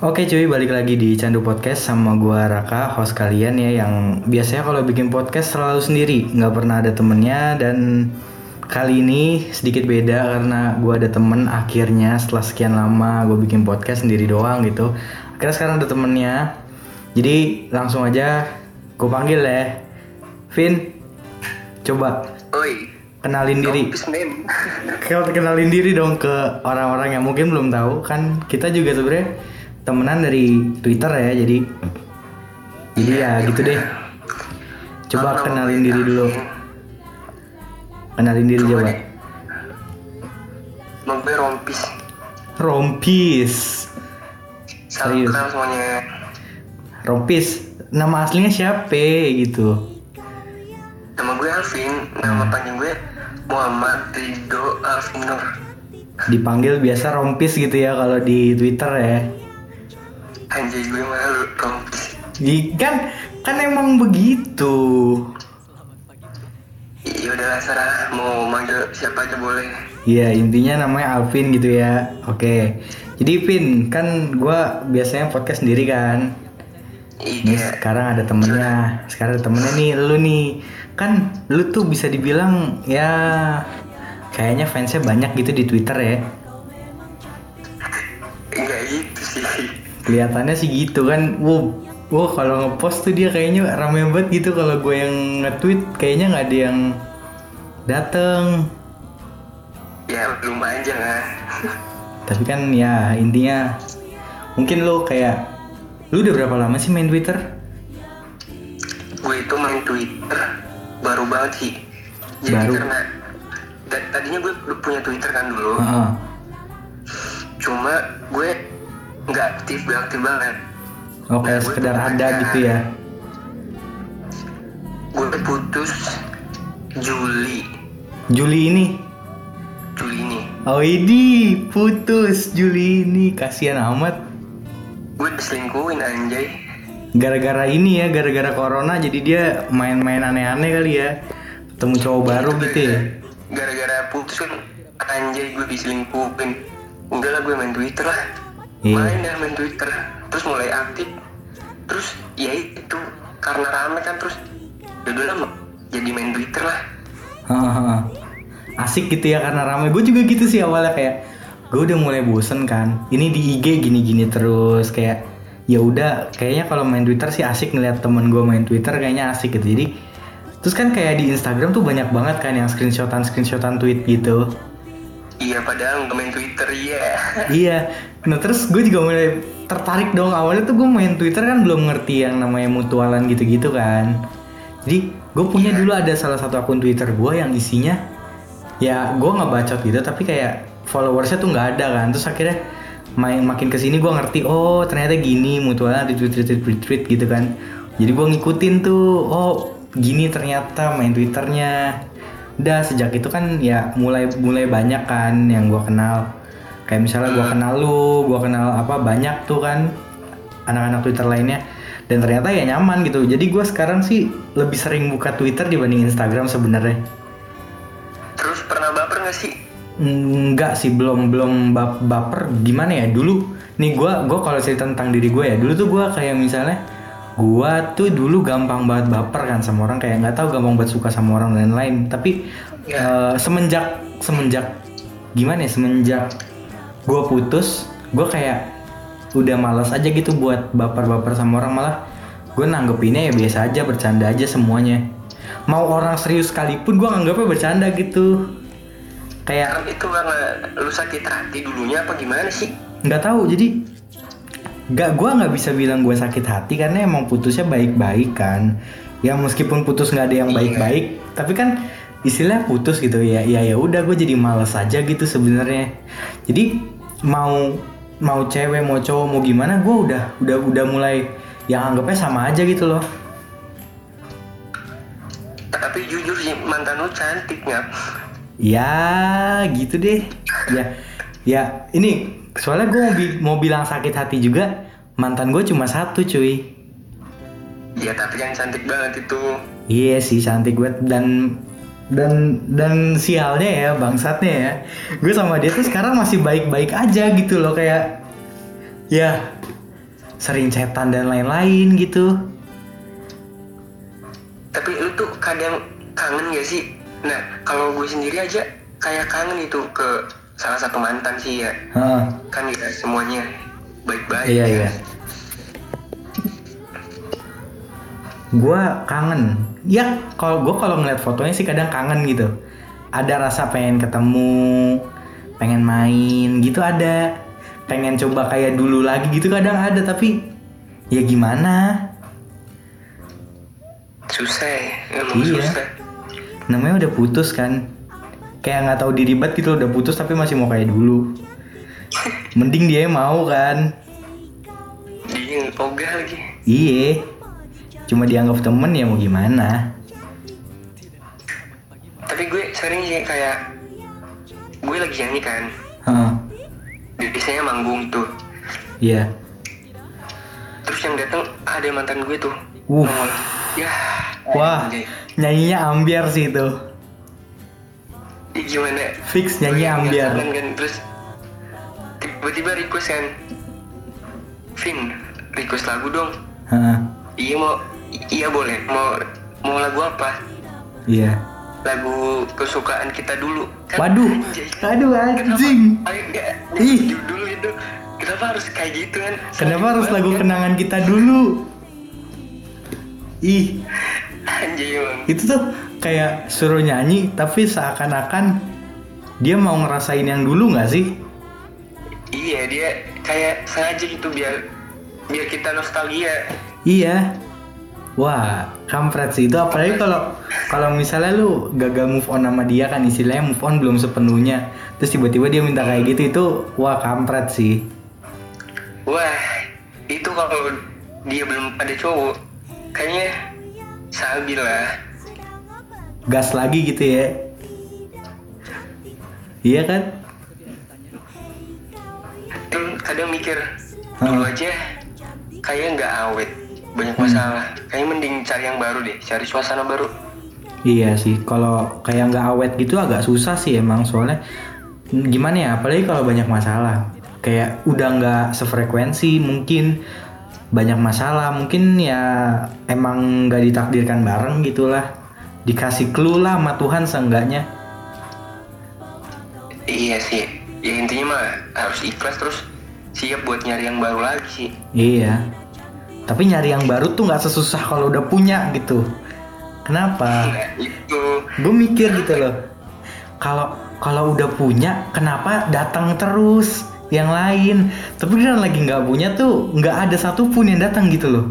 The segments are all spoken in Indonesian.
Oke cuy, balik lagi di Candu Podcast sama gua Raka, host kalian ya yang biasanya kalau bikin podcast selalu sendiri, nggak pernah ada temennya dan kali ini sedikit beda karena gua ada temen akhirnya setelah sekian lama gue bikin podcast sendiri doang gitu. Akhirnya sekarang ada temennya, jadi langsung aja gue panggil ya, Vin, coba Oi, kenalin diri. Kenalin diri dong ke orang-orang yang mungkin belum tahu kan kita juga sebenarnya temenan dari Twitter ya jadi jadi ya gitu deh. Coba Halo, kenalin diri dulu. Kenalin diri Coba coba. gue Rompis. Rompis. Serius? semuanya. Rompis. Nama aslinya siapa gitu? Nama gue Alvin. Nama Hmm. panjang gue Muhammad Ridho Alvin Nur. Dipanggil biasa Rompis gitu ya kalau di Twitter ya. Anjay gue malu. Di, kan kan emang begitu. Iya udah lah Sarah mau manggil siapa aja boleh. Iya intinya namanya Alvin gitu ya. Oke. Jadi Vin kan gua biasanya podcast sendiri kan. Iya. sekarang ada temennya. Sekarang ada temennya nih lu nih. Kan lu tuh bisa dibilang ya kayaknya fansnya banyak gitu di Twitter ya. Kelihatannya sih gitu kan. Wow, wow kalau ngepost tuh dia kayaknya rame banget gitu. Kalau gue yang nge-tweet kayaknya nggak ada yang dateng. Ya belum aja lah. Tapi kan ya intinya mungkin lu kayak lu udah berapa lama sih main Twitter? gue itu main Twitter baru banget sih. Jadi Baru? karena tadinya gue punya Twitter kan dulu. Heeh. cuma gue nggak aktif nggak aktif banget Oke, Nah, gue sekedar ada gitu ya. gue putus Juli Juli ini. Juli ini Oh ini putus Juli ini kasihan amat. gue diselingkuhin anjay Gara-gara ini ya, gara-gara corona jadi dia main-main aneh-aneh kali ya. Ketemu cowok baru gitu ya. gara-gara putus kan anjay gue diselingkuhin enggak lah gue main Twitter lah Iya. main dah main Twitter terus mulai aktif terus ya itu karena rame kan terus ya udah lah jadi main Twitter lah. Asik gitu ya karena ramai. Gue juga gitu sih awalnya kayak gue udah mulai bosen kan. Ini di IG gini-gini terus kayak ya udah kayaknya kalau main Twitter sih asik ngeliat temen gue main Twitter kayaknya asik gitu. Jadi terus kan kayak di Instagram tuh banyak banget kan yang screenshotan screenshotan tweet gitu. Iya padahal nggak main Twitter iya iya. Nah terus gue juga mulai tertarik dong awalnya tuh gue main Twitter kan belum ngerti yang namanya mutualan gitu-gitu kan. Jadi gue punya dulu ada salah satu akun Twitter gue yang isinya ya gue nggak bacot gitu tapi kayak followersnya tuh nggak ada kan. Terus akhirnya main makin ke sini gue ngerti oh ternyata gini mutualan di tweet tweet tweet tweet gitu kan. Jadi gue ngikutin tuh oh gini ternyata main Twitternya. Udah sejak itu kan ya mulai mulai banyak kan yang gue kenal kayak misalnya gua kenal lu, gua kenal apa banyak tuh kan anak-anak Twitter lainnya dan ternyata ya nyaman gitu. Jadi gua sekarang sih lebih sering buka Twitter dibanding Instagram sebenarnya. terus pernah baper nggak sih Enggak sih, belum belum bap- baper gimana ya dulu. Nih gua gua kalau cerita tentang diri gue ya, dulu tuh gua kayak misalnya gua tuh dulu gampang banget baper kan sama orang kayak nggak tahu gampang banget suka sama orang dan lain-lain. Tapi eh, semenjak semenjak gimana ya semenjak gua putus, gua kayak udah malas aja gitu buat baper-baper sama orang. Malah gue nanggepinnya ya biasa aja bercanda aja semuanya. Mau orang serius sekalipun gue nganggapnya bercanda gitu. Kayak itu karena lu sakit hati dulunya apa gimana sih? Nggak tahu jadi nggak gue nggak bisa bilang gue sakit hati karena emang putusnya baik-baik kan. Ya meskipun putus nggak ada yang Iya. baik-baik tapi kan istilah putus gitu. Ya ya ya udah gue jadi males aja gitu sebenarnya. Jadi mau mau cewek mau cowok mau gimana gue udah udah udah mulai yang anggapnya sama aja gitu loh. Tapi jujur sih mantan lu cantik nggak Ya gitu deh. Ya ya ini soalnya gue mau, bi- mau bilang sakit hati juga mantan gue cuma satu cuy. ya tapi kan cantik banget itu. Iya sih cantik gue dan dan dan sialnya ya bangsatnya ya. Gue sama dia tuh sekarang masih baik-baik aja gitu loh kayak ya sering chatan dan lain-lain gitu. Tapi lu tuh kadang kangen gak sih? Nah kalau gue sendiri aja kayak kangen itu ke salah satu mantan sih ya. Heeh. kan ya semuanya baik-baik iya ya. iya. Gua kangen. Ya kalau gua kalau ngeliat fotonya sih kadang kangen gitu. Ada rasa pengen ketemu pengen main gitu ada. Pengen coba kayak dulu lagi gitu kadang ada tapi ya gimana? Susah ya Iya. susah. Namanya udah putus kan kayak nggak tahu diri banget gitu udah putus tapi masih mau kayak dulu. Mending dia yang mau kan. Dia ogah lagi. Iye cuma dianggap temen ya mau gimana? Tapi gue sering sih kayak gue lagi nyanyi kan. Heeh, biasanya manggung tuh. Iya. Terus yang datang ada mantan gue tuh. Uh. Ya wah anjay. nyanyinya ambiar sih itu. Ih, gimana? Fix nyanyi ambiar. Kan terus tiba-tiba request kan Vin request lagu dong. Heeh, iya mau iya boleh. Mau mau lagu apa? Iya. Lagu kesukaan kita dulu. Kan waduh. anjay. aduh Kenapa? anjing. Enggak, Ih. dulu itu. Kenapa harus kayak gitu kan? Kenapa harus lagu banget, kenangan kita dulu? Ih. Kan? anjay emang. Itu tuh kayak suruh nyanyi tapi seakan-akan dia mau ngerasain yang dulu nggak sih iya dia kayak sengaja gitu biar biar kita nostalgia Iya. Wah, kampret sih itu apalagi kalau kalau misalnya lu gagal move on sama dia kan istilahnya move on belum sepenuhnya. Terus tiba-tiba dia minta kayak gitu itu wah kampret sih. wah itu kalau dia belum ada cowok kayaknya sabi lah Gas lagi gitu ya. Iya kan? kan kadang mikir dulu aja kayak nggak awet banyak masalah kayaknya mending cari yang baru deh cari suasana baru Iya sih, kalau kayak nggak awet gitu agak susah sih emang soalnya gimana ya, apalagi kalau banyak masalah. Kayak udah nggak sefrekuensi, mungkin banyak masalah, mungkin ya emang nggak ditakdirkan bareng gitulah. Dikasih clue lah sama Tuhan seenggaknya. iya sih ya intinya mah harus ikhlas terus siap buat nyari yang baru lagi sih Iya. Tapi nyari yang baru tuh nggak sesusah kalau udah punya gitu. Kenapa? nah itu gue mikir gitu loh kalau kalau udah punya kenapa datang terus yang lain tapi kan lagi nggak punya tuh nggak ada satupun yang datang gitu loh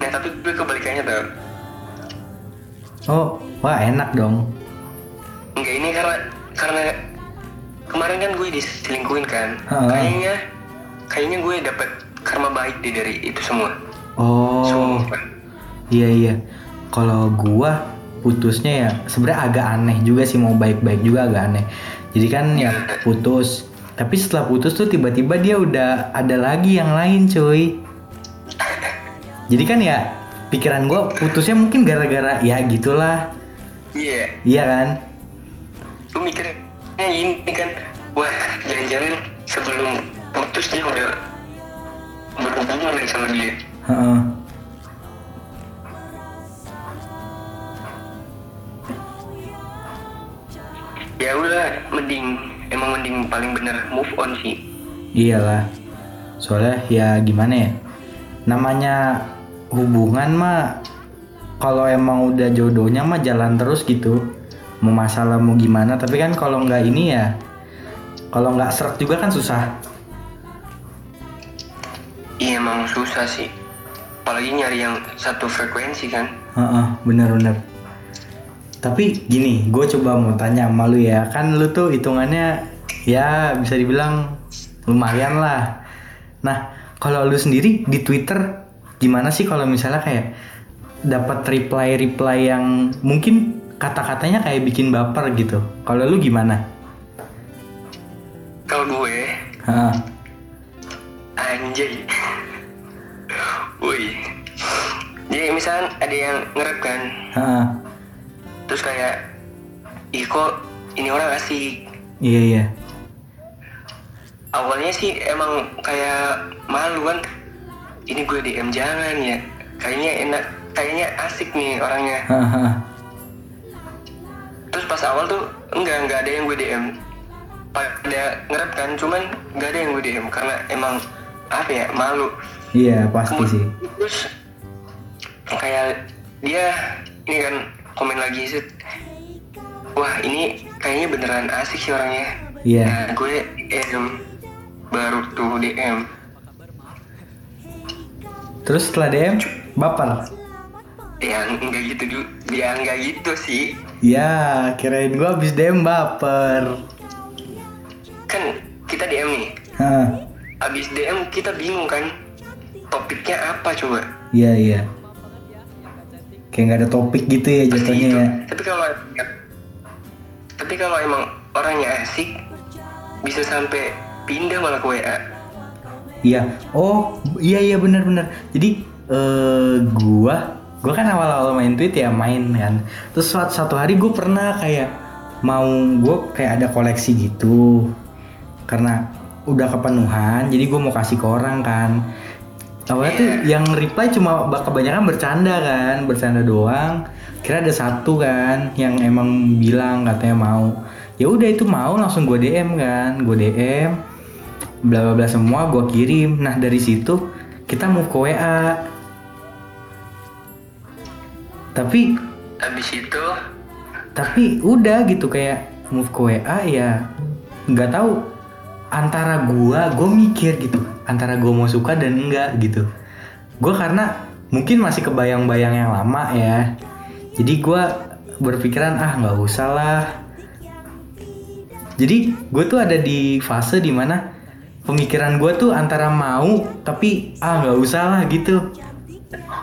nah tapi gue kebalikannya tuh oh wah enak dong. Enggak ini karena karena kemarin kan gue diselingkuhin kan. Ha. kayaknya kayaknya gue dapet karma baik deh dari itu semua. Oh. Sumpah. iya iya. Kalau gua putusnya ya sebenarnya agak aneh juga sih mau baik-baik juga agak aneh. Jadi kan ya putus. Tapi setelah putus tuh tiba-tiba dia udah ada lagi yang lain cuy. Jadi kan ya pikiran gua putusnya mungkin gara-gara ya gitulah. Iya. Iya kan? Lu mikirnya ini kan wah jangan-jangan sebelum putus dia udah berhubungan nih sama dia. Heeh. ya udah mending emang mending paling bener move on sih. Iyalah. Soalnya ya gimana ya? Namanya hubungan mah kalau emang udah jodohnya mah jalan terus gitu. Mau masalah mau gimana tapi kan kalau nggak ini ya kalau nggak serak juga kan susah. Iya emang susah sih. Apalagi nyari yang satu frekuensi kan. Heeh, bener-bener tapi gini gue coba mau tanya sama lu ya. Kan lu tuh hitungannya ya bisa dibilang lumayan lah. Nah kalau lu sendiri di Twitter gimana sih kalau misalnya kayak dapat reply reply yang mungkin kata-katanya kayak bikin baper gitu? Kalau lu gimana? Kalau gue Heeh. anjay. Woi jadi misalnya ada yang ngerep kan? Heeh. terus kayak ih kok ini orang asik? Iya iya. Awalnya sih emang kayak malu kan ini gue DM jangan ya. Kayaknya enak kayaknya asik nih orangnya. Terus pas awal tuh enggak enggak ada yang gue DM pada ngerap kan cuman enggak ada yang gue DM karena emang apa ya malu. Iya pasti sih. terus kayak dia ini kan komen lagi set wah ini kayaknya beneran asik sih orangnya. Iya. nah gue DM baru tuh DM terus setelah DM baper? Ya enggak gitu dulu ya enggak gitu sih. Ya kirain gua habis DM baper. Kan kita DM nih. Hah. abis DM kita bingung kan topiknya apa coba? Iya iya. Kayak nggak ada topik gitu ya jatuhnya ya. tapi kalau tapi kalau emang orangnya asik bisa sampai pindah malah ke WA Iya. Oh, iya iya benar-benar. Jadi eh gua gua kan awal-awal main tweet ya main kan. Terus suatu, satu hari gue pernah kayak mau gue kayak ada koleksi gitu. Karena udah kepenuhan, jadi gue mau kasih ke orang kan. Awalnya tuh yang reply cuma kebanyakan bercanda kan, bercanda doang. Kira ada satu kan yang emang bilang katanya mau. Ya udah itu mau langsung gue DM kan, gue DM bla bla bla semua gue kirim. Nah dari situ kita move ke WA tapi abis itu? Tapi udah gitu kayak move ke WA ya nggak tahu antara gua gue mikir gitu antara gue mau suka dan enggak gitu. Gue karena mungkin masih kebayang-bayang yang lama ya. Jadi gua berpikiran ah nggak usah lah. Jadi gue tuh ada di fase di mana pemikiran gue tuh antara mau tapi ah nggak usah lah gitu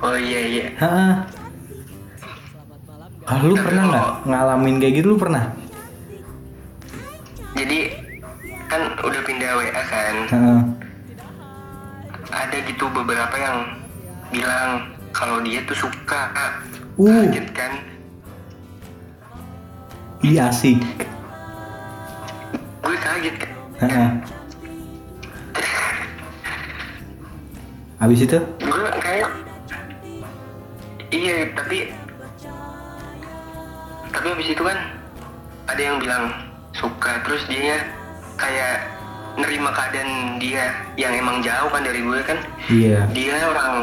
oh iya iya Heeh. Kalau lu pernah nggak ngalamin kayak gitu lu pernah? jadi kan udah pindah WA kan Heeh. ada gitu beberapa yang bilang kalau dia tuh suka Uh. kaget kan Iya asik. gue kaget kan. Habis itu? gue kayak iya tapi tapi habis itu kan ada yang bilang suka terus dia kayak nerima keadaan dia yang emang jauh kan dari gue kan Iya. dia orang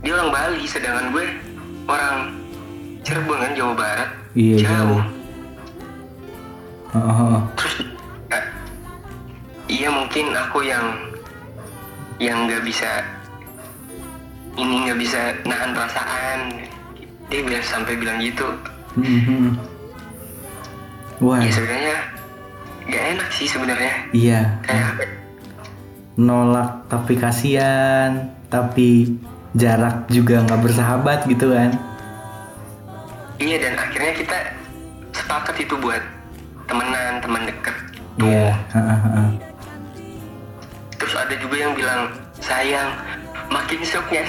dia orang Bali sedangkan gue orang Cirebon kan Jawa Barat Iya, jauh jauh. Heeh. terus eh, iya mungkin aku yang yang nggak bisa ini nggak bisa nahan perasaan dia bilang sampai bilang gitu Mhm. Wah, ya sebenarnya nggak enak sih sebenarnya iya. kayak Nolak tapi kasihan, tapi jarak juga nggak bersahabat gitu kan? iya dan akhirnya kita sepakat itu buat temenan teman deket Iya. Heeh. terus ada juga yang bilang sayang makin shocknya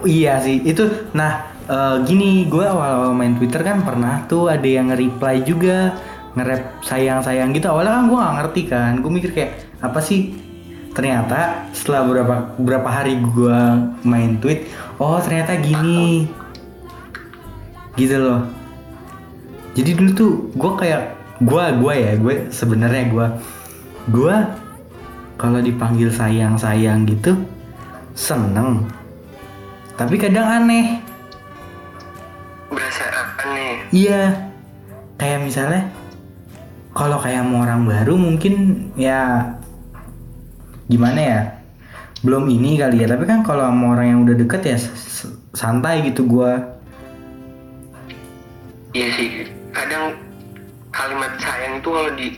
Iya sih itu. Nah eh, gini gue awal-awal main Twitter kan pernah tuh ada yang nge-reply juga nge-rap sayang-sayang gitu. Awalnya kan gue nggak ngerti kan. Gue mikir kayak apa sih? Ternyata setelah beberapa beberapa hari gue main tweet, oh ternyata gini, gitu loh. Jadi dulu tuh gue kayak gue gue ya gue sebenarnya gue gue kalau dipanggil sayang sayang gitu seneng. Tapi kadang aneh. Berasa aneh. Iya. Kayak misalnya kalau kayak mau orang baru mungkin ya gimana ya? Belum ini kali ya. Tapi kan kalau sama orang yang udah deket ya santai gitu gua. Iya sih, kadang kalimat sayang itu kalau di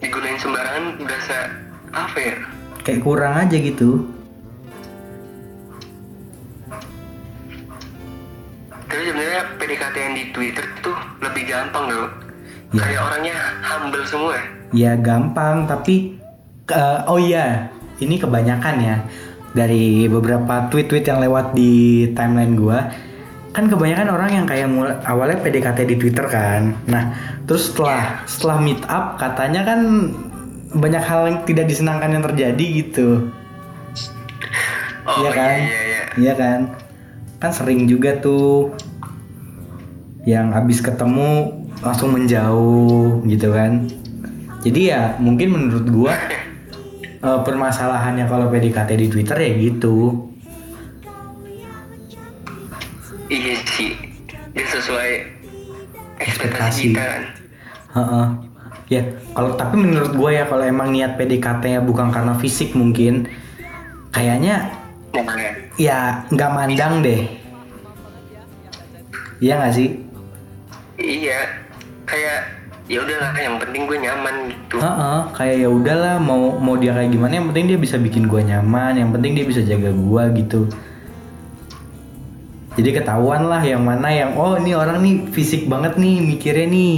digunain sembarangan berasa apa ya? kayak kurang aja gitu Tapi sebenarnya PDKT yang di Twitter tuh lebih gampang loh. Ya. Kayak orangnya humble semua. ya gampang tapi eh, oh iya ini kebanyakan ya dari beberapa tweet-tweet yang lewat di timeline gua kan kebanyakan orang yang kayak mulai awalnya PDKT di Twitter kan nah terus setelah setelah meet up katanya kan banyak hal yang tidak disenangkan yang terjadi gitu Oh, Iya kan? iya, iya. Iya kan? Kan sering juga tuh yang habis ketemu langsung menjauh gitu kan. Jadi ya mungkin menurut gua eh, permasalahannya kalau PDKT di Twitter ya gitu. Iya sih. Dia sesuai Ekspektasi. kita kan. Heeh. Ya, kalau tapi menurut gua ya kalau emang niat PDKT-nya bukan karena fisik mungkin kayaknya Nah, ya nggak mandang deh. Iya nggak sih? iya. Kayak ya udahlah yang penting gue nyaman gitu. Heeh, kayak ya udahlah mau mau dia kayak gimana yang penting dia bisa bikin gua nyaman, yang penting dia bisa jaga gua gitu. Jadi ketahuan lah yang mana yang oh ini orang nih fisik banget nih mikirnya nih.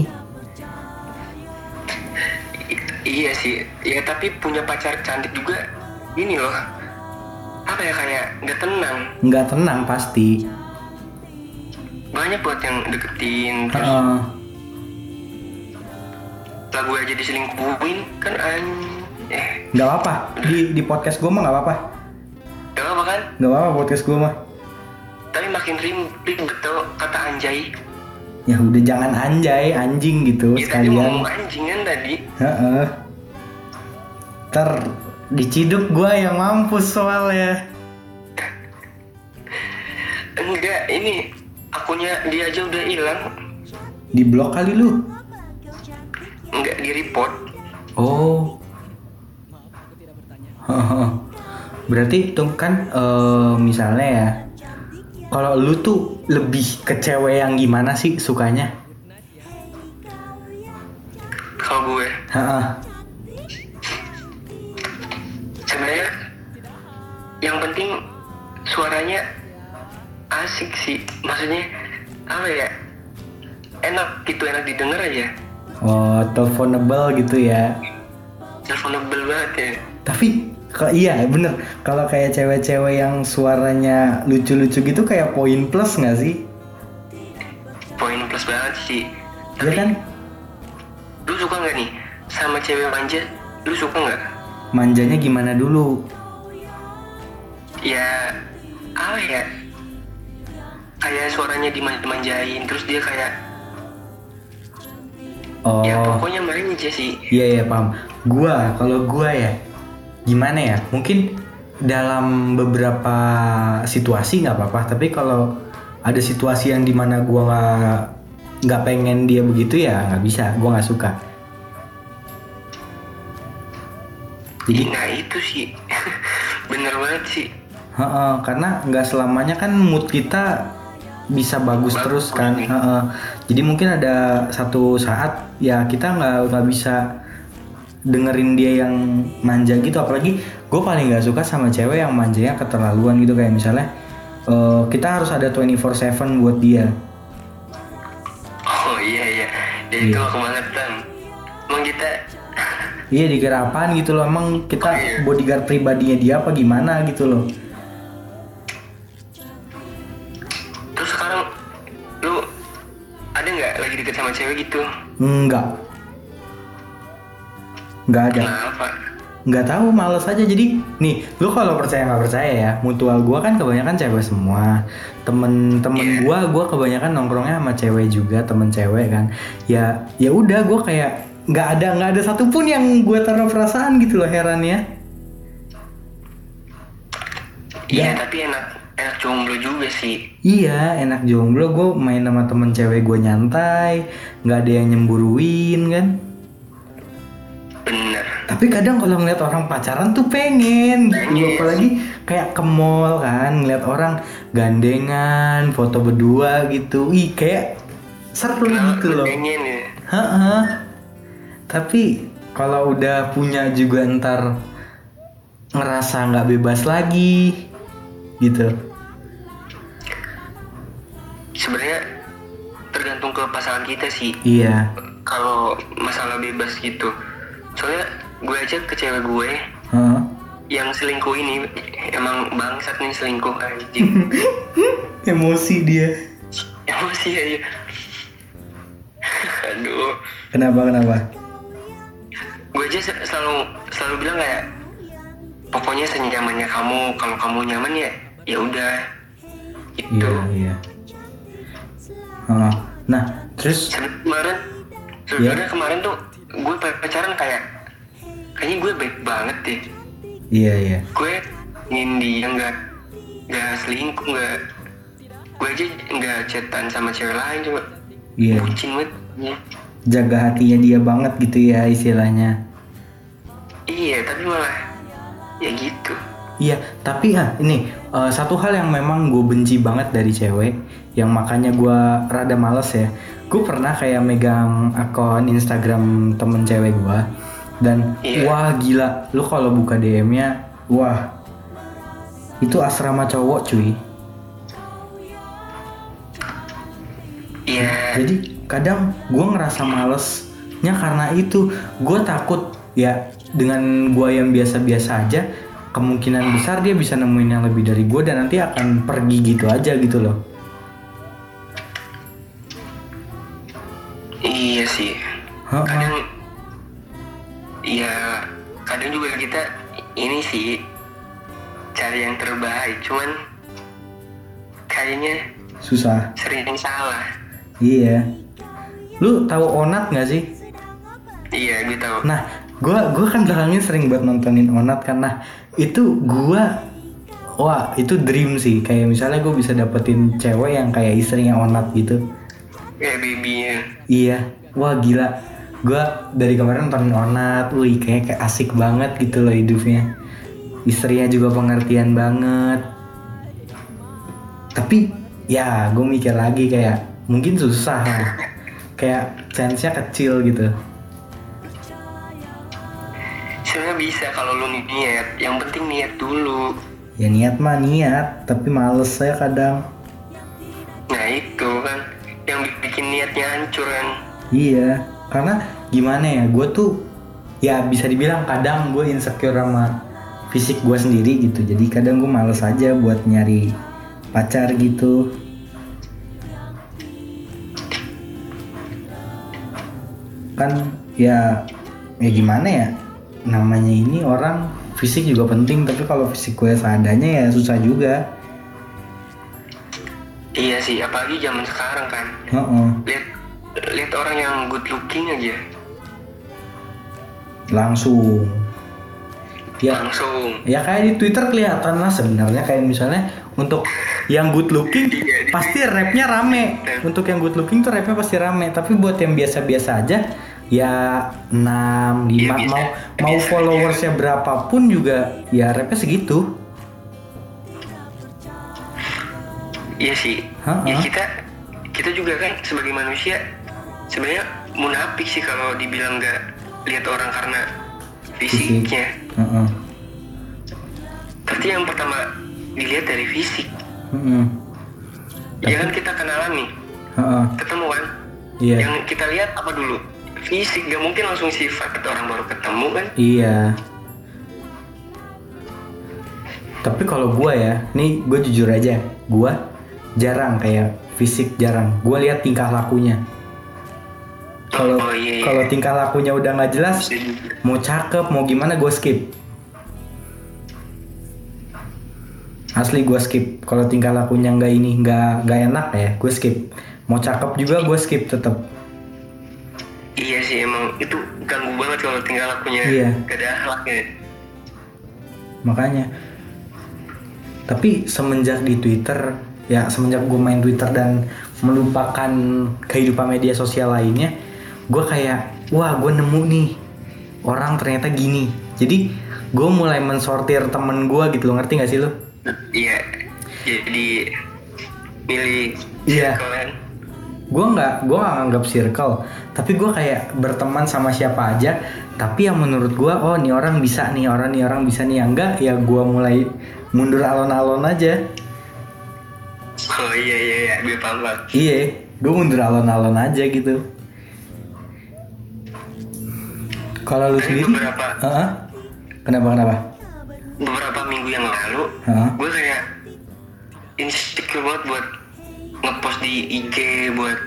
I- iya sih. Ya tapi punya pacar cantik juga ini loh. Apa ya kayak nggak tenang. nggak tenang pasti. Banyak buat yang deketin terus Heeh. lagu aja diselingkuhin kan an eh nggak apa-apa di di podcast gua mah nggak apa-apa. gak apa kan Nggak apa-apa podcast gua mah. tapi makin ribet tuh kata anjay Ya udah jangan anjay, anjing gitu ya tadi mau sekalian. anjing kan tadi Heeh. Ter diciduk gua yang mampus soalnya. enggak ini akunnya dia aja udah hilang Di blok kali lu. enggak di report Oh. Berarti tuh kan eh, misalnya ya. Kalau lu tuh lebih ke cewek yang gimana sih sukanya? kalau gue. Yang penting suaranya asik sih maksudnya apa ya enak gitu enak didengar aja Oh, teleponable gitu ya. teleponable banget ya Tapi kalau iya bener kalau kayak cewek-cewek yang suaranya lucu-lucu gitu kayak poin plus nggak sih? poin plus banget sih Iya kan? lu suka nggak nih sama cewek manja lu suka nggak Manjanya gimana dulu? Ya apa ya kayak suaranya dimanjain terus dia kayak Oh, ya pokoknya manja sih iya ya paham. Gua kalau gua ya gimana ya? Mungkin dalam beberapa situasi nggak apa-apa. Tapi kalau ada situasi yang di mana gua nggak nggak pengen dia begitu ya nggak bisa. Gua nggak suka. Jadi nah itu sih bener banget sih Heeh, karena nggak selamanya kan mood kita bisa bagus Bagus, terus kan. nih. Heeh. Jadi mungkin ada satu saat ya kita nggak nggak bisa dengerin dia yang manja gitu. Apalagi gue paling nggak suka sama cewek yang manjanya keterlaluan gitu kayak misalnya eh, kita harus ada 24/7 buat dia. oh iya iya ya Iya. itu aku banget Tan. emang kita Iya dikira apaan gitu loh. Emang kita Oh, iya. bodyguard pribadinya dia apa gimana gitu loh. Nggak lagi deket sama cewek gitu Enggak. Enggak ada. kenapa nggak tahu males aja jadi nih lu kalau percaya nggak percaya ya mutual gua kan kebanyakan cewek semua temen-temen Iya. gua gua kebanyakan nongkrongnya sama cewek juga temen cewek kan ya ya udah gua kayak nggak ada nggak ada satupun yang gua taruh perasaan gitu loh heran ya iya Ya. tapi enak enak jomblo juga sih. Iya enak jomblo. Gua main sama temen cewek gua nyantai nggak ada yang nyemburuin kan? Bener. Tapi kadang kalau ngeliat orang pacaran tuh pengen. Gitu apalagi kayak ke mall kan? Ngeliat orang gandengan foto berdua gitu. Ih kayak seru Kenapa gitu loh. pengen ya? Heeh. tapi kalau udah punya juga ntar ngerasa nggak bebas lagi gitu sebenarnya tergantung ke pasangan kita sih. Iya. Kalau masalah bebas gitu. Soalnya gue aja ke cewek gue Heeh. yang selingkuh ini emang bangsat nih selingkuh anjing. Emosi dia. Emosi aja. Aduh. Kenapa kenapa? Gue aja se- selalu selalu bilang kayak pokoknya senyamannya kamu kalau kamu nyaman ya ya udah. Itu iya iya Heeh. nah terus? Kemarin sebenarnya kemarin tuh gue pacaran kayak kayaknya gue baik banget deh. Iya iya. Gue ingin dia nggak nggak selingkuh nggak gue aja nggak chatan sama cewek lain cuma iya. Bucin banget ya. jaga hatinya dia banget gitu ya istilahnya. Iya tapi malah ya gitu. Iya, tapi ah ini eh, satu hal yang memang gue benci banget dari cewek, yang makanya gue rada males ya. Gue pernah kayak megang akun Instagram temen cewek gue, dan Iya. wah gila, lu kalau buka DM-nya, wah itu asrama cowok cuy. iya Jadi kadang gue ngerasa malesnya karena itu gue takut ya dengan gue yang biasa-biasa aja kemungkinan besar dia bisa nemuin yang lebih dari gue dan nanti akan pergi gitu aja gitu loh. Kadang ya kadang juga kita ini sih cari yang terbaik cuman kayaknya Susah. sering salah Iya. Lu tahu Onat nggak sih? iya gue tahu Nah, gua gua kan belakangnya sering buat nontonin Onat karena itu gua wah itu dream sih kayak misalnya gue bisa dapetin cewek yang kayak istrinya Onat gitu. kayak babynya Iya, wah gila. Gua dari kemarin nontonin Onat, wih kayak, kayak asik banget gitu loh hidupnya. Istrinya juga pengertian banget. Tapi ya gue mikir lagi kayak mungkin susah lah. kayak chance-nya kecil gitu. sebenarnya bisa kalau lu niat yang penting niat dulu Ya niat mah niat, tapi males saya kadang. nah itu kan yang bikin niatnya hancur kan Iya, karena gimana ya, gue tuh ya bisa dibilang kadang gue insecure sama fisik gue sendiri gitu. Jadi kadang gue males aja buat nyari pacar gitu. Kan ya ya gimana ya, namanya ini orang fisik juga penting, tapi kalau fisik gue seadanya ya susah juga. iya sih apalagi zaman sekarang kan Heeh. lihat lihat orang yang good looking aja langsung. Ya, langsung Ya kayak di Twitter kelihatan lah sebenarnya kayak misalnya untuk yang good looking Iya, di- pasti rapnya rame. Untuk yang good looking tuh rapnya pasti rame. Tapi buat yang biasa-biasa aja ya 6, 5 Iya, biasa. mau mau followersnya berapapun juga ya rapnya segitu. iya sih Ha-ha. ya kita kita juga kan sebagai manusia sebenarnya munafik sih kalau dibilang nggak lihat orang karena Fisik. fisiknya Heeh. pasti yang pertama dilihat dari fisik Heeh. ya kan kita kenalan nih Heeh. ketemu kan Iya. yang kita lihat apa dulu fisik gak mungkin langsung sifat orang baru ketemu kan Iya. Tapi kalau gua ya, nih gue jujur aja, gua jarang kayak fisik jarang. Gua lihat tingkah lakunya. Kalau Oh, iya, iya. kalau tingkah lakunya udah nggak jelas, mau cakep mau gimana gue skip. Asli gue skip. Kalau tingkah lakunya nggak ini nggak nggak enak ya, gue skip. Mau cakep juga gue skip tetap. iya sih emang itu ganggu banget kalau tinggal lakunya Iya. gak ada akhlaknya makanya tapi semenjak di Twitter ya semenjak gue main Twitter dan melupakan kehidupan media sosial lainnya gue kayak wah gue nemu nih orang ternyata gini jadi gue mulai mensortir temen gue gitu lo ngerti gak sih lo iya jadi milih Iya. kan gue nggak gue nggak nganggap circle tapi gue kayak berteman sama siapa aja tapi yang menurut gue oh nih orang bisa nih orang nih orang bisa nih yang enggak ya gue mulai mundur alon-alon aja oh iya iya iya gue paham. Iya, gue mundur alon-alon aja gitu. Kalau lu sendiri? beberapa Heeh. Kenapa kenapa? beberapa minggu yang lalu Heeh. gue kayak insecure banget buat ngepost di IG buat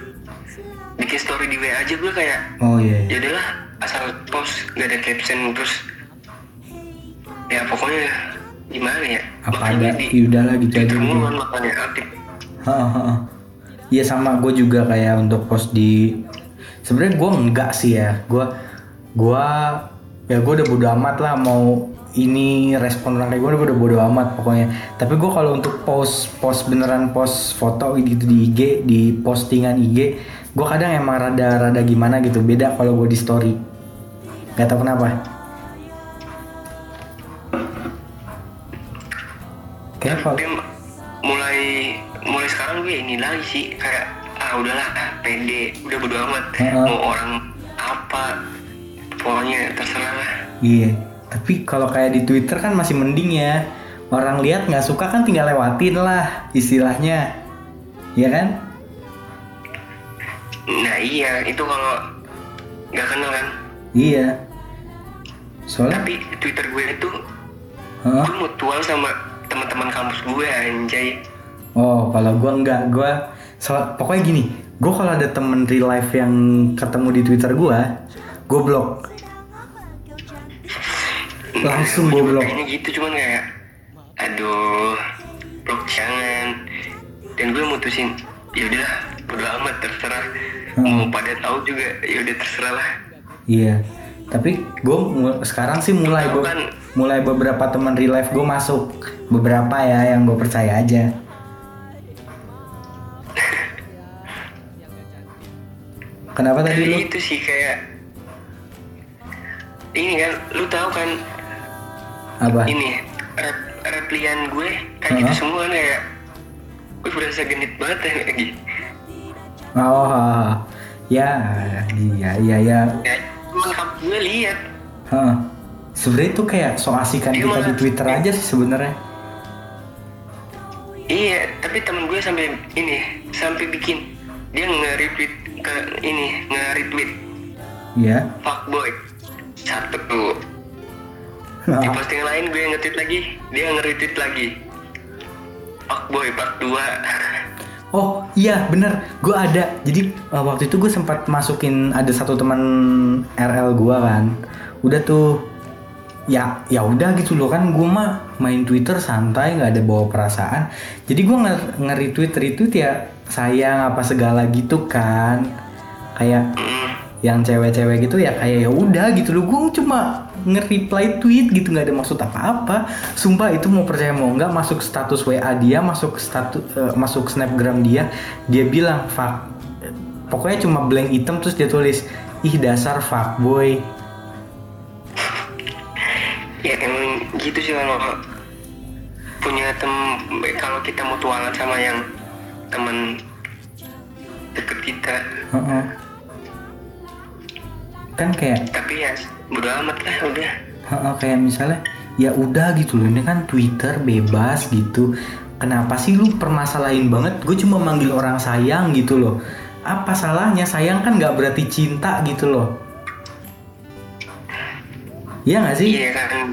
bikin story di WA aja gue kayak Oh iya. iya. ya udahlah asal post gak ada caption terus ya pokoknya gimana ya apa ada di ya gitu aja gitu. kan makanya aktif. Iya sama gue juga kayak untuk post di sebenarnya gue enggak sih ya gue gue ya gue udah bodo amat lah mau ini respon orang kayak gue udah bodo amat pokoknya. Tapi gue kalau untuk post post beneran post foto gitu di IG di postingan IG gue kadang emang rada rada gimana gitu. Beda kalau gue di story. Nggak tahu kenapa. Kayak kalau mulai mulai sekarang gue ini lagi sih. Kayak ah udahlah ah, pede. Udah bodo amat. Heeh. mau orang apa pokoknya terserah lah Iya, tapi kalau kayak di Twitter kan masih mending ya. Orang lihat nggak suka kan tinggal lewatin lah istilahnya. Iya kan? nah iya itu kalau nggak kenal kan Iya. Soalnya, tapi Twitter gue itu Hah? gue mutual sama teman-teman kampus gue anjay oh kalau gua nggak, gua so- pokoknya gini, gua kalau ada temen real life yang ketemu di Twitter gua, gua blok. Langsung Gue blok. kayaknya gitu cuman kayak aduh blok jangan dan gue mutusin ya udah bodo amat terserah mau pada tahu juga ya udah terserah lah Iya. Tapi gue sekarang sih mulai be- kan? mulai beberapa teman real life gue masuk beberapa ya yang gue percaya aja. Kenapa tadi lu? itu sih kayak ini kan lu tahu kan Apa? ini rep, replian gue kayak gitu Hah? semua kan kayak gue berasa genit banget ya lagi Oh, ya, iya, iya, ya. ya gue lihat Heeh. Sebenarnya itu kayak so asikan Iya, kita di Twitter aja sih sebenarnya. iya tapi temen gue sampai ini sampai bikin dia nge-retweet ke ini nge-retweet Iya. fuckboy satu di postingan lain gue nge-tweet lagi dia nge-retweet lagi fuckboy part 2 Oh iya bener, gue ada. Jadi uh, waktu itu gue sempat masukin ada satu teman RL gue kan. Udah tuh ya ya udah gitu loh kan gue mah main Twitter santai nggak ada bawa perasaan. Jadi gue nge, nge-retweet retweet ya sayang apa segala gitu kan. Kayak yang cewek-cewek gitu ya kayak ya udah gitu loh gue cuma nge-reply tweet gitu nggak ada maksud apa-apa. Sumpah itu mau percaya mau nggak masuk status WA dia masuk status eh, masuk snapgram dia dia bilang fuck pokoknya cuma blank hitam terus dia tulis ih dasar fuckboy ya emang gitu sih kalau punya tem kalau kita mutualan sama yang temen deket kita Heeh. Kan kayak tapi ya bodo amat lah udah. Kayak misalnya ya udah gitu loh ini kan Twitter bebas gitu. Kenapa sih lu permasalahin banget? Gue cuma manggil orang sayang gitu loh. Apa salahnya? Sayang kan nggak berarti cinta gitu loh. Iya nggak sih? Iya kan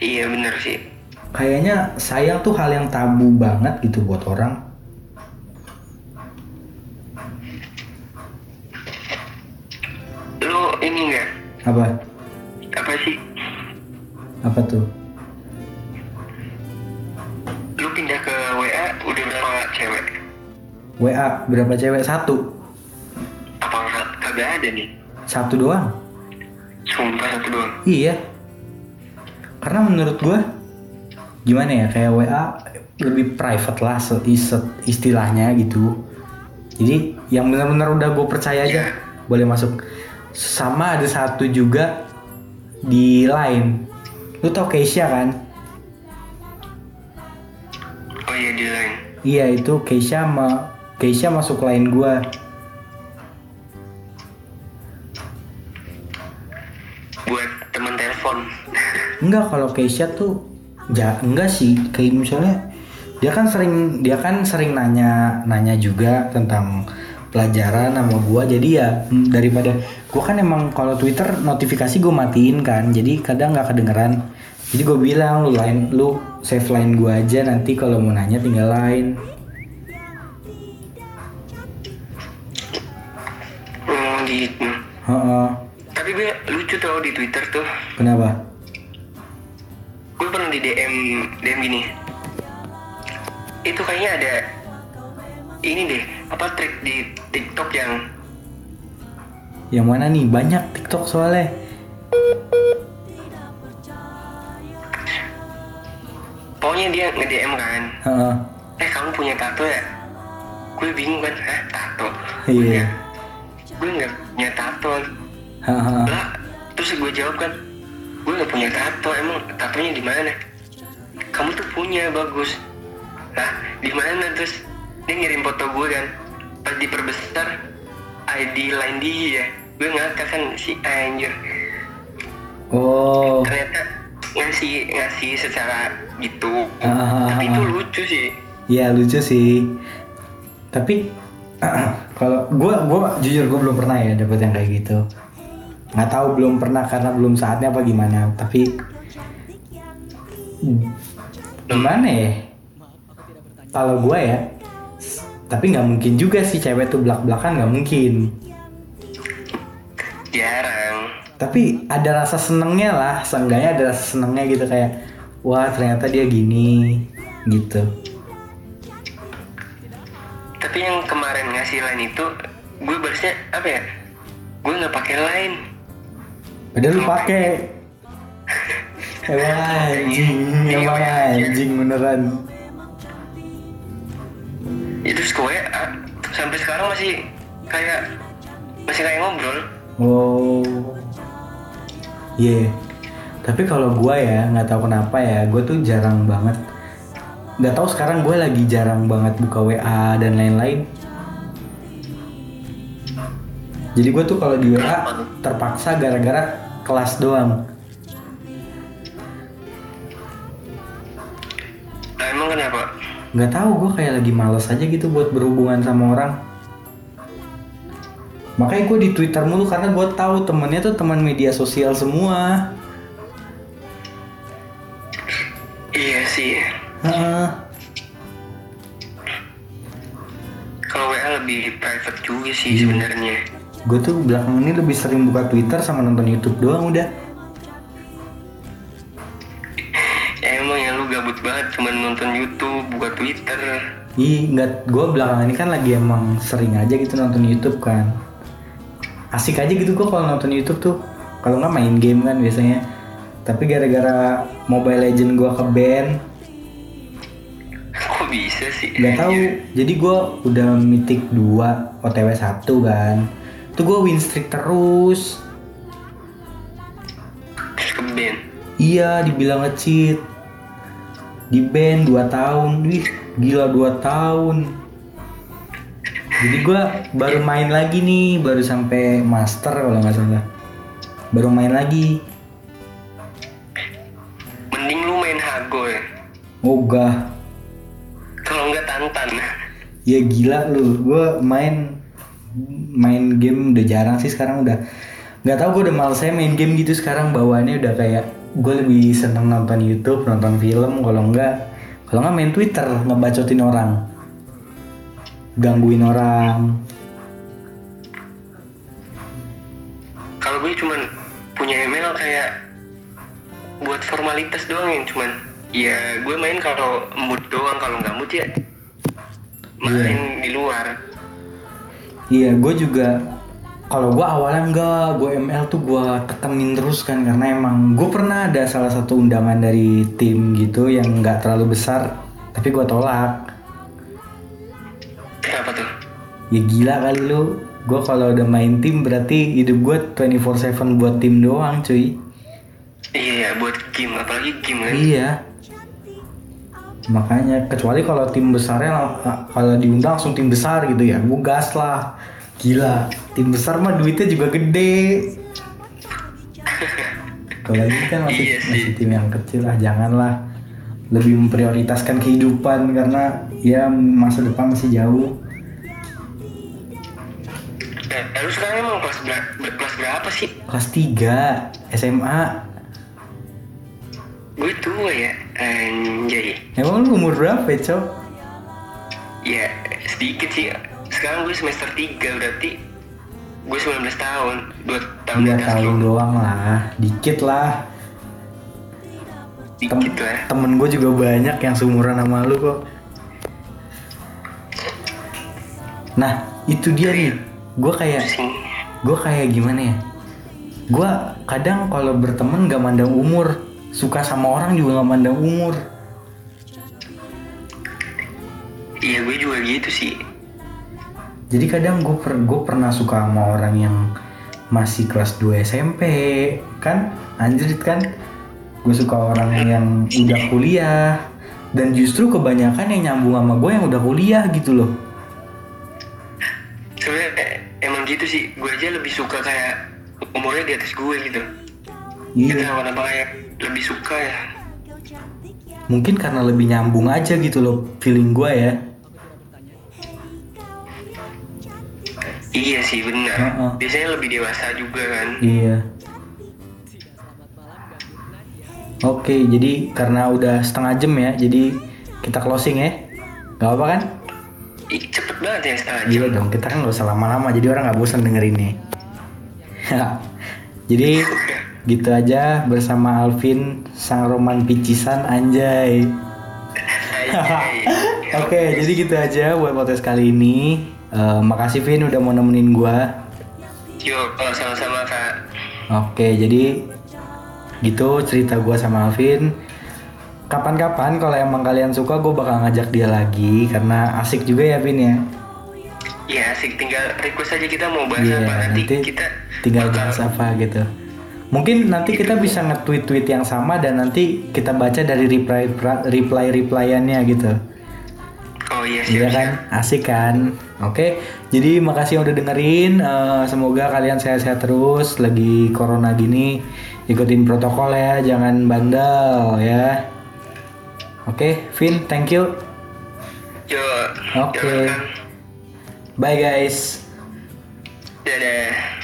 iya bener sih. Kayaknya sayang tuh hal yang tabu banget gitu buat orang lu ini enggak? Apa? Apa sih? Apa tuh? Lu pindah ke WA udah berapa cewek? WA berapa cewek? Satu. Apa nggak kagak ada nih. Satu doang? Sumpah satu doang. Iya. Karena menurut gua gimana ya kayak WA lebih private lah istilahnya gitu. Jadi yang benar-benar udah gue percaya aja Iya. boleh masuk. Sama ada satu juga di line. Lu tau Keisha kan? oh iya di line Iya itu Keisha ma Keisha masuk line gua. buat teman telepon Enggak kalau Keisha tuh ja, enggak sih kayak misalnya dia kan sering dia kan sering nanya nanya juga tentang pelajaran sama gua. Jadi ya mm, daripada gua kan emang kalau Twitter notifikasi gue matiin kan jadi kadang nggak kedengeran. Jadi gue bilang lu line lu save line gua aja nanti kalau mau nanya tinggal line oh gitu Heeh. tapi gue lucu tau di Twitter tuh. Kenapa? Gue pernah di DM DM gini. Itu kayaknya ada ini deh apa trik di TikTok yang Yang mana nih? Banyak TikTok soalnya. pokoknya dia nge DM kan Heeh. eh kamu punya tato ya gue bingung kan hah tato Iya. gue nggak punya tato Heeh. lah terus gue jawab kan gue nggak punya tato emang tatonya di mana kamu tuh punya bagus lah di mana terus dia ngirim foto gue kan pas diperbesar ID line dia gue ngakak kan si anjir Oh. ternyata ngasih ngasih secara gitu Ah, tapi itu ah. lucu sih Iya lucu sih. Tapi kalau gua gua jujur gua belum pernah ya dapet yang kayak gitu. Nggak tahu belum pernah karena belum saatnya apa gimana. Tapi gimana ya? Kalau gua ya, tapi nggak mungkin juga sih cewek tuh belak belakan nggak mungkin. jarang Tapi ada rasa senengnya lah, seenggaknya ada rasa senengnya gitu kayak, wah ternyata dia gini, gitu. tapi yang kemarin ngasih line itu gue balasnya apa ya gue nggak pakai line Padahal lu pakai. Emang anjing, emang anjing beneran. Itu terus gue ah, sampai sekarang masih kayak masih kayak ngobrol Oh. Iya. Tapi kalau gua ya nggak tahu kenapa ya, gue tuh jarang banget. Nggak tahu sekarang gue lagi jarang banget buka WA dan lain-lain. Jadi gue tuh kalau di WA terpaksa gara-gara kelas doang. Nggak tahu gue kayak lagi males aja gitu buat berhubungan sama orang. Makanya gue di Twitter mulu karena gue tahu temennya tuh teman media sosial semua. iya sih Heeh. kalau WA lebih private juga sih sebenarnya Gue tuh belakangan ini lebih sering buka Twitter sama nonton YouTube doang udah. Cuman nonton YouTube buka Twitter Ih, nggak, gue belakangan ini kan lagi emang sering aja gitu nonton YouTube kan. Asik aja gitu gue kalau nonton YouTube tuh. Kalau nggak main game kan biasanya. Tapi gara-gara Mobile Legend gue ke ban, kok bisa sih nggak tahu. Jadi gue udah mitik 2, OTW 1 kan. Tuh gue win streak terus. terus ke band Iya, dibilang nge-cheat. Di ban 2 tahun. Wih, gila 2 tahun. Jadi gua baru main lagi nih, baru sampai master kalau nggak salah. Baru main lagi. mending lu main Hago ya Ogah. kalau nggak Tantan Ya gila lu. Gua main main game udah jarang sih sekarang udah nggak tahu gue udah males saya main game gitu sekarang bawaannya udah kayak gue lebih seneng nonton YouTube nonton film kalau enggak kalau nggak main Twitter ngebacotin orang. Gangguin orang. Kalau gue cuman punya email kayak buat formalitas doang yang cuman ya gue main kalau mood doang kalau nggak mood ya main di luar. Iya, gue juga kalau gue awalnya enggak, gue ML tuh gue tekenin terus kan karena emang gue pernah ada salah satu undangan dari tim gitu yang nggak terlalu besar, tapi gue tolak. kenapa tuh Ya gila kali lu, gue kalau udah main tim berarti hidup gue 24/7 buat tim doang cuy. iya ya buat game apalagi game kan Iya. Makanya kecuali kalau tim besarnya kalau diundang langsung tim besar gitu ya, gue gas lah. Gila, tim besar mah duitnya juga gede. Kalau ini kan masih, Iya sih. masih tim yang kecil lah, janganlah lebih memprioritaskan kehidupan karena ya masa depan masih jauh. Eh, lu sekarang emang kelas, ber- kelas berapa sih? Kelas 3 SMA. Gue tua ya, anjay. Emang lu umur berapa, Cok? Ya, sedikit sih. Sekarang gue semester 3 berarti gue 19 tahun. 2 tahun Dua atas tahun lu. doang lah, dikit lah. Tem dikit lah temen gue juga banyak yang seumuran sama lu kok. Nah, itu dia nih. Gue kayak gue kayak gimana ya? Gue kadang kalau berteman gak mandang umur, suka sama orang juga gak mandang umur. iya gue juga gitu sih Jadi kadang gue per gue pernah suka sama orang yang masih kelas 2 SMP, kan? Anjrit kan? Gue suka orang yang udah kuliah dan justru kebanyakan yang nyambung sama gue yang udah kuliah gitu loh. sebenarnya eh, emang gitu sih gue aja lebih suka kayak umurnya di atas gue gitu Iya. kita kenapa kayak lebih suka ya Mungkin karena lebih nyambung aja gitu loh feeling gue ya. Iya sih benar Heeh. biasanya lebih dewasa juga kan Iya. Oke, jadi karena udah setengah jam ya, jadi kita closing ya. Gak apa kan? Ih, cepet banget ya setengah jam Iya dong, kita kan gak usah lama-lama, jadi orang nggak bosan denger ini. jadi gitu aja bersama Alvin, sang roman picisan anjay. Oke, jadi gitu aja buat podcast kali ini. Eh, makasih Vin udah mau nemenin gua. Yuk, sama-sama kak. Oke, jadi gitu cerita gua sama Alvin. Kapan-kapan kalau emang kalian suka gue bakal ngajak dia lagi karena asik juga ya Vin ya. Ya asik tinggal request aja kita mau bahas Iya, apa nanti, nanti kita tinggal bakal- bahas apa gitu. Mungkin nanti kita bisa nge-tweet tweet yang sama dan nanti kita baca dari reply reply replyannya gitu. Oh iya Iya kan, asik kan. Oke, jadi makasih yang udah dengerin. Eh, semoga kalian sehat-sehat terus. Lagi corona gini, ikutin protokol ya, jangan bandel ya. Oke, Vin, thank you. Yuk. Oke. Kang. Bye guys. Dadah.